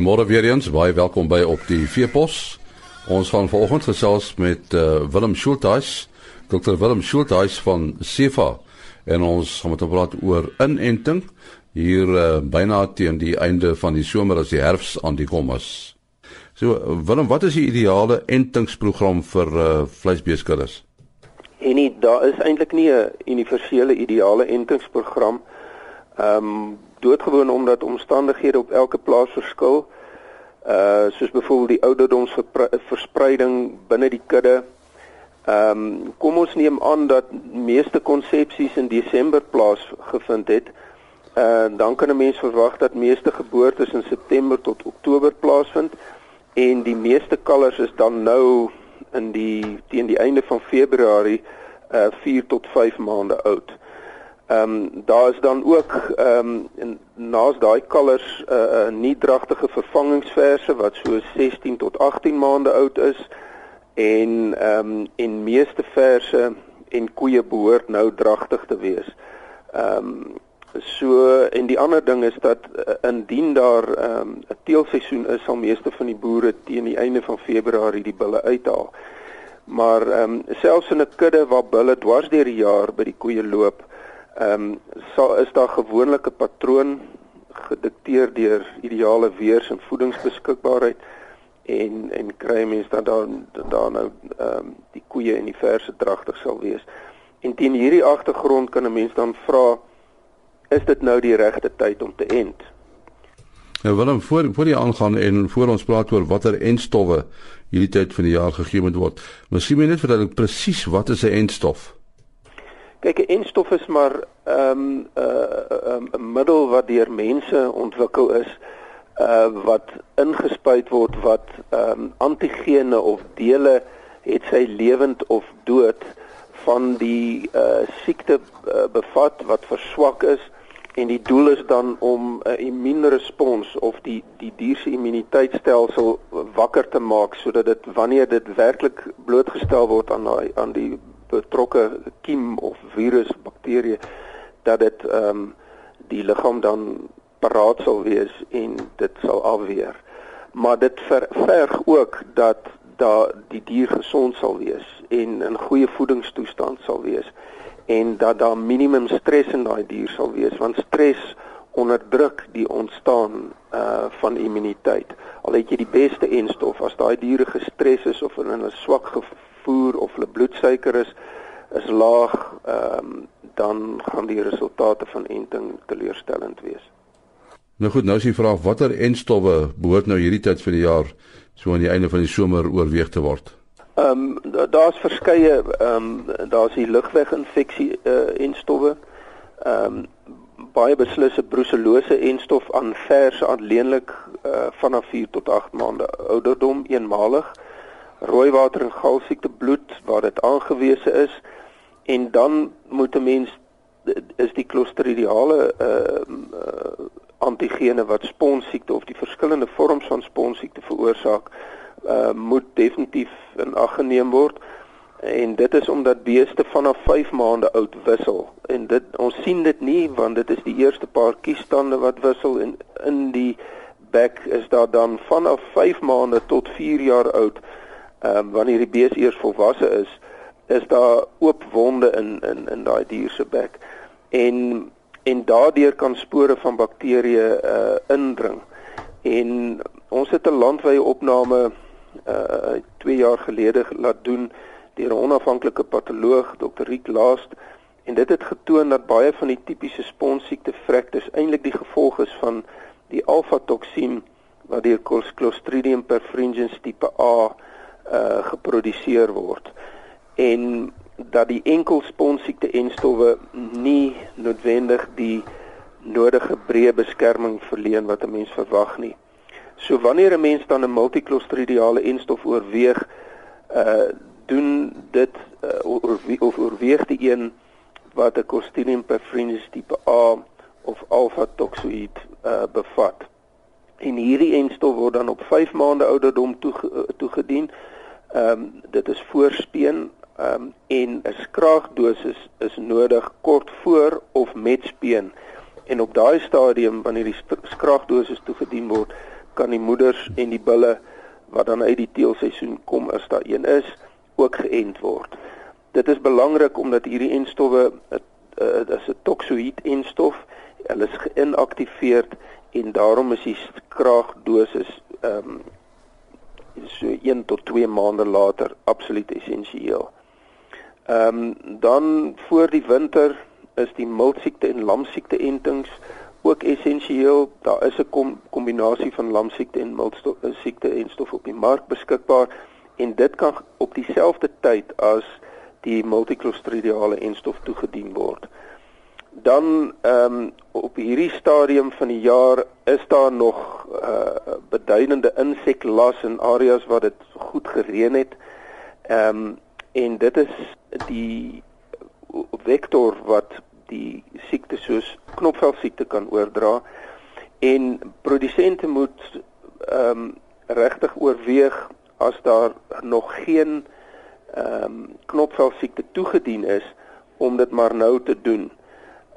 Goeiemôre weer eens, baie welkom by op die Veepos. Ons gaan vanoggend gesels met uh, Willem Schultheiss, Dr. Willem Schultheiss van Sefa en ons gaan met hom praat oor inenting hier uh, byna teen die einde van die somer as die herfs aan die kom is. So Willem, wat is die ideale entingsprogram vir uh, vleisbeeskuddes? En nie, daar is eintlik nie 'n universele ideale entingsprogram. Ehm um, doodgewoon omdat omstandighede op elke plaas verskil. Uh soos byvoorbeeld die ouderdomsverspreiding binne die kudde. Ehm um, kom ons neem aan dat meeste konsepsies in Desember plaasgevind het. Uh dan kan 'n mens verwag dat meeste geboortes in September tot Oktober plaasvind en die meeste kalvers is dan nou in die teen die einde van Februarie uh 4 tot 5 maande oud. Ehm um, daar is dan ook ehm um, naas daai kalvers 'n uh, uh, nie dragtige vervangingsverse wat so 16 tot 18 maande oud is en ehm um, en meeste verse en koeie behoort nou dragtig te wees. Ehm um, so en die ander ding is dat uh, indien daar ehm um, 'n teelseisoen is sal meeste van die boere teen die einde van Februarie die bulle uithaal. Maar ehm um, selfs in 'n kudde waar bulle dwars deur die jaar by die koeie loop Ehm um, sal is daar gewoonlik 'n patroon gedikteer deur ideale weers en voedingsbeskikbaarheid en en kry mense dat daar daar nou ehm um, die koeie en die verse dragtig sal wees. En teen hierdie agtergrond kan 'n mens dan vra is dit nou die regte tyd om te ent? Nou Willem voor voor die aangaan en voor ons praat oor watter entstowwe hierdie tyd van die jaar gegee moet word. Miskien moet net vertel presies wat is 'n entstof? Kyk, 'n enstof is maar ehm um, 'n uh, um, 'n middel wat deur mense ontwikkel is uh wat ingespuit word wat ehm um, antigene of dele het sy lewend of dood van die uh siekte uh, bevat wat verswak is en die doel is dan om 'n immuunrespons of die die dier se immuniteitstelsel wakker te maak sodat dit wanneer dit werklik blootgestel word aan daai aan die betrokke kiem of virus bakterie dat dit ehm um, die liggaam dan paraat sal wees en dit sal afweer. Maar dit ver, verg ook dat dat die dier gesond sal wees en in goeie voedingstoestand sal wees en dat daar minimum stres in daai dier sal wees want stres onderdruk die ontstaan uh van immuniteit. Al het jy die beste enstof as daai diere gestres is of in 'n swak voer of hulle bloedsuiker is is laag, ehm um, dan gaan die resultate van enting teleurstellend wees. Nou goed, nou is die vraag watter enstowwe behoort nou hierdie tyd van die jaar so aan die einde van die somer oorweeg te word? Ehm um, daar's verskeie ehm um, daar's die lugweginfeksie uh, enstowwe. Ehm um, baie beslisse bruselose enstof aan vers alleenlik uh, vanaf 4 tot 8 maande ouderdom eenmalig rooiwater en galsiekte bloed waar dit aangewese is. En dan moet 'n mens is die klostridiale uh, uh antigene wat sponsiekte of die verskillende vorms van sponsiekte veroorsaak uh moet definitief in ag geneem word. En dit is omdat beeste vanaf 5 maande oud wissel. En dit ons sien dit nie want dit is die eerste paar kiesstande wat wissel en in die bek is daar dan vanaf 5 maande tot 4 jaar oud ehm um, wanneer die bees eers volwasse is, is daar oop wonde in in in daai dier se bek. En en daardeur kan spore van bakterieë uh indring. En ons het 'n landwyse opname uh 2 jaar gelede laat doen deur 'n onafhanklike patoloog, Dr. Riek Laast, en dit het getoon dat baie van die tipiese sponsiekte vrektes eintlik die gevolg is van die alfa-toksien wat deur Clostridium perfringens tipe A uh geproduseer word en dat die enkel sponsiekte en stowwe nie noodwendig die nodige breë beskerming verleen wat 'n mens verwag nie. So wanneer 'n mens dan 'n multiclostridiale enstof oorweeg, uh doen dit uh, of oorweeg die een wat 'n Clostridium perfringens tipe A of alpha toxoid uh bevat. En hierdie enstof word dan op 5 maande ouderdom toegedien. Ehm um, dit is voorspeen ehm um, en 'n skraagdosis is nodig kort voor of met speen. En op daai stadium wanneer die skraagdosis toegedien word, kan die moeders en die bulle wat dan uit die teelseisoen kom as daar een is, ook geënt word. Dit is belangrik omdat hierdie enstowwe dit is 'n toksoïed enstof. Hulle is geïnaktiveer en daarom is die kraagdosis ehm um, so 1 tot 2 maande later absoluut essensieel. Ehm um, dan voor die winter is die miltsiekte en lamsiekte entings ook essensieel. Daar is 'n kom, kombinasie van lamsiekte en miltsiekte en stof op die mark beskikbaar en dit kan op dieselfde tyd as die multiclostridiale enstof toegedien word. Dan ehm um, op hierdie stadium van die jaar is daar nog uh beduidende inseklas in areas waar dit goed gereën het. Ehm um, en dit is die vektor wat die siekte soos knopvel siekte kan oordra en produsente moet ehm um, regtig oorweeg as daar nog geen ehm um, knopvel siekte toegedien is om dit maar nou te doen.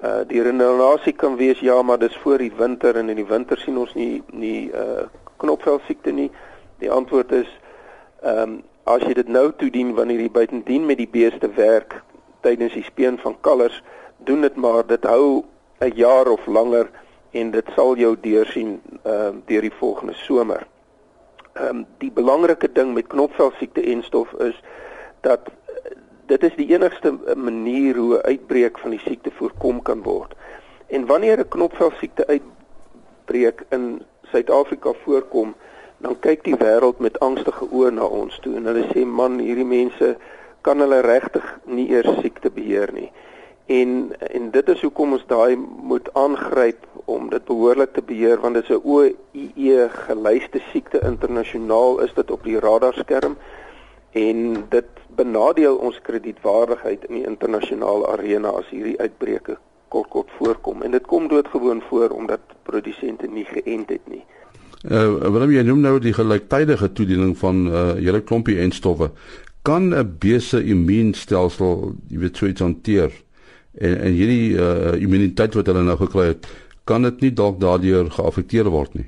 Uh die renulasie kan wees ja, maar dis voor die winter en in die winter sien ons nie nie uh knopvel siekte nie. Die antwoord is ehm um, as jy dit nou toedien wanneer jy buitendien met die beeste werk tydens die speen van kalvers doen dit maar dit hou 'n jaar of langer en dit sal jou deursien ehm uh, deur die volgende somer. Ehm um, die belangrike ding met knopvel siekte en stof is dat dit is die enigste manier hoe uitbreek van die siekte voorkom kan word. En wanneer 'n knopvel siekte uitbreek in Suid-Afrika voorkom, dan kyk die wêreld met angstige oë na ons toe en hulle sê man, hierdie mense kan hulle regtig nie eers siekte beheer nie. En en dit is hoekom ons daai moet aangryp om dit behoorlik te beheer want dit is 'n OIE gelyste siekte internasionaal is dit op die radarskerm en dit benadeel ons kredietwaardigheid in die internasionale arena as hierdie uitbreke kort kort voorkom en dit kom doodgewoon voor omdat produsente nie geënt het nie. Uh Willem jy noem nou die gelyktydige toediening van uh hele klompie en stowwe. Kan 'n beeste immuunstelsel, jy weet, so iets hanteer? en en hierdie uh, immuniteit wat hulle nou gekry het, kan dit nie dalk daardeur geaffekteer word nie.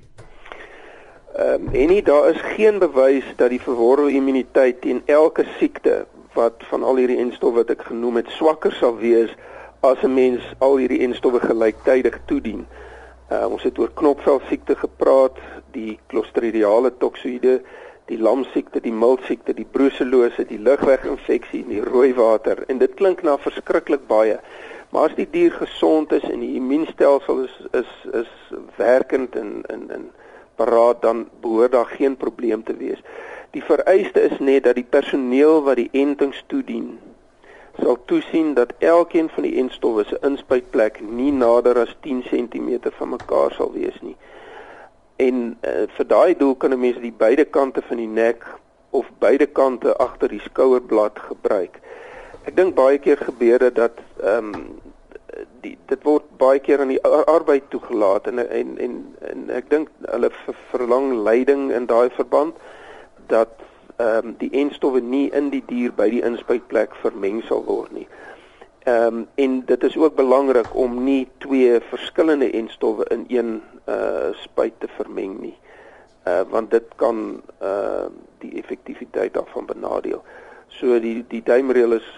Ehm um, en nie daar is geen bewys dat die verworwe immuniteit teen elke siekte wat van al hierdie enstowwe wat ek genoem het swakker sal wees as 'n mens al hierdie enstowwe gelyktydig toedien. Uh, ons het oor knopvel siekte gepraat, die clostridiale toksoïde, die lamsiekte, die miltsiekte, die bruselose, die lugweginfeksie en die rooi water en dit klink na verskriklik baie. Maar as die dier gesond is en die immuunstelsel is is is werkend en in in paraat dan behoort daar geen probleem te wees. Die vereiste is net dat die personeel wat die entings toedien sal toesien dat elkeen van die entstowwe se inspuitplek nie nader as 10 cm van mekaar sal wees nie. En uh, vir daai doel kan 'n mens die beide kante van die nek of beide kante agter die skouerblad gebruik. Ek dink baie keer gebeur dit dat ehm um, die dit word baie keer aan die arbeid toegelaat en en en, en ek dink hulle ver, verlang leiding in daai verband dat ehm um, die enstowwe nie in die dier by die inspuitplek vermeng sal word nie. Ehm um, en dit is ook belangrik om nie twee verskillende enstowwe in een uh spuit te vermeng nie. Uh want dit kan uh die effektiwiteit daarvan benadeel. So die die duimreël is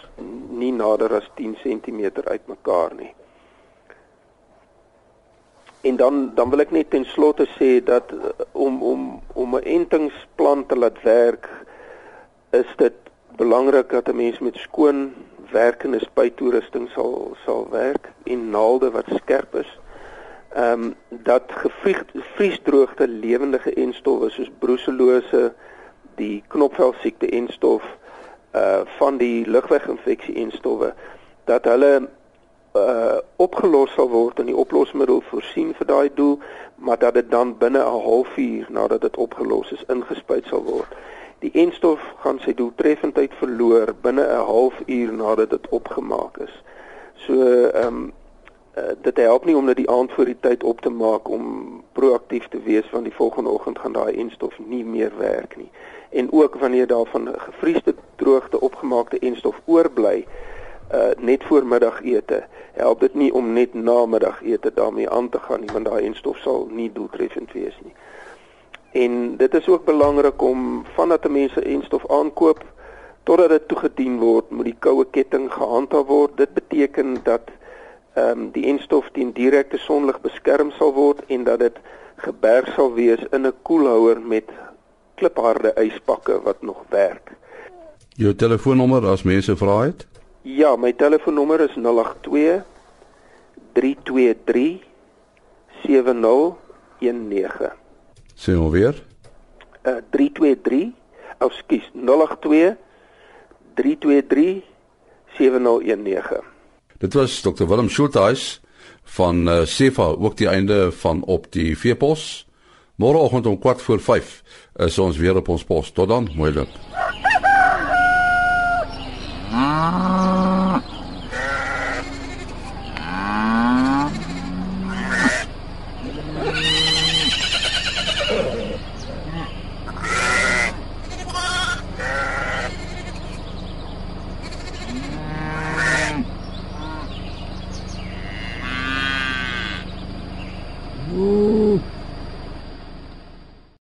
nie nader as 10 cm uitmekaar nie. En dan dan wil ek net ten slotte sê dat uh, om om om 'n entingsplan te laat werk is dit belangrik dat 'n mens met skoon werkende spuittoerusting sal sal werk en naalde wat skerp is. Ehm um, dat gevriesdroogte lewendige enstowwe soos bruselose, die knopvel siekte enstof uh van die lugweginfeksie enstowwe dat hulle uh opgelos sal word en die oplosmiddel voorsien vir daai doel, maar dat dit dan binne 'n halfuur nadat dit opgelos is ingespuit sal word die enstof gaan sy doeltreffendheid verloor binne 'n halfuur nadat dit opgemaak is. So ehm um, uh, dit help nie om dit die aand voor die tyd op te maak om proaktief te wees van die volgende oggend gaan daai enstof nie meer werk nie. En ook wanneer daar van gevriesde droogte opgemaakte enstof oorbly uh net voor middagete help dit nie om net na middagete daarmee aan te gaan nie want daai enstof sal nie doeltreffend wees nie. En dit is ook belangrik om vandat 'n mens 'n enstof aankoop totdat dit toegedien word, moet die koue ketting gehandhaaf word. Dit beteken dat ehm um, die enstof teen direkte sonlig beskerm sal word en dat dit geberg sal wees in 'n koelhouer met klipharde yspakke wat nog werk. Jou telefoonnommer as mense vra het? Ja, my telefoonnommer is 082 323 7019. Sien hom weer? Uh 323, of skus, 082 323 7019. Dit was Dr Willem Schultheiss van uh, Sefa ook die einde van op die veepos. Môreoggend om 4 voor 5 is ons weer op ons pos. Tot dan, mooi loop. Ah.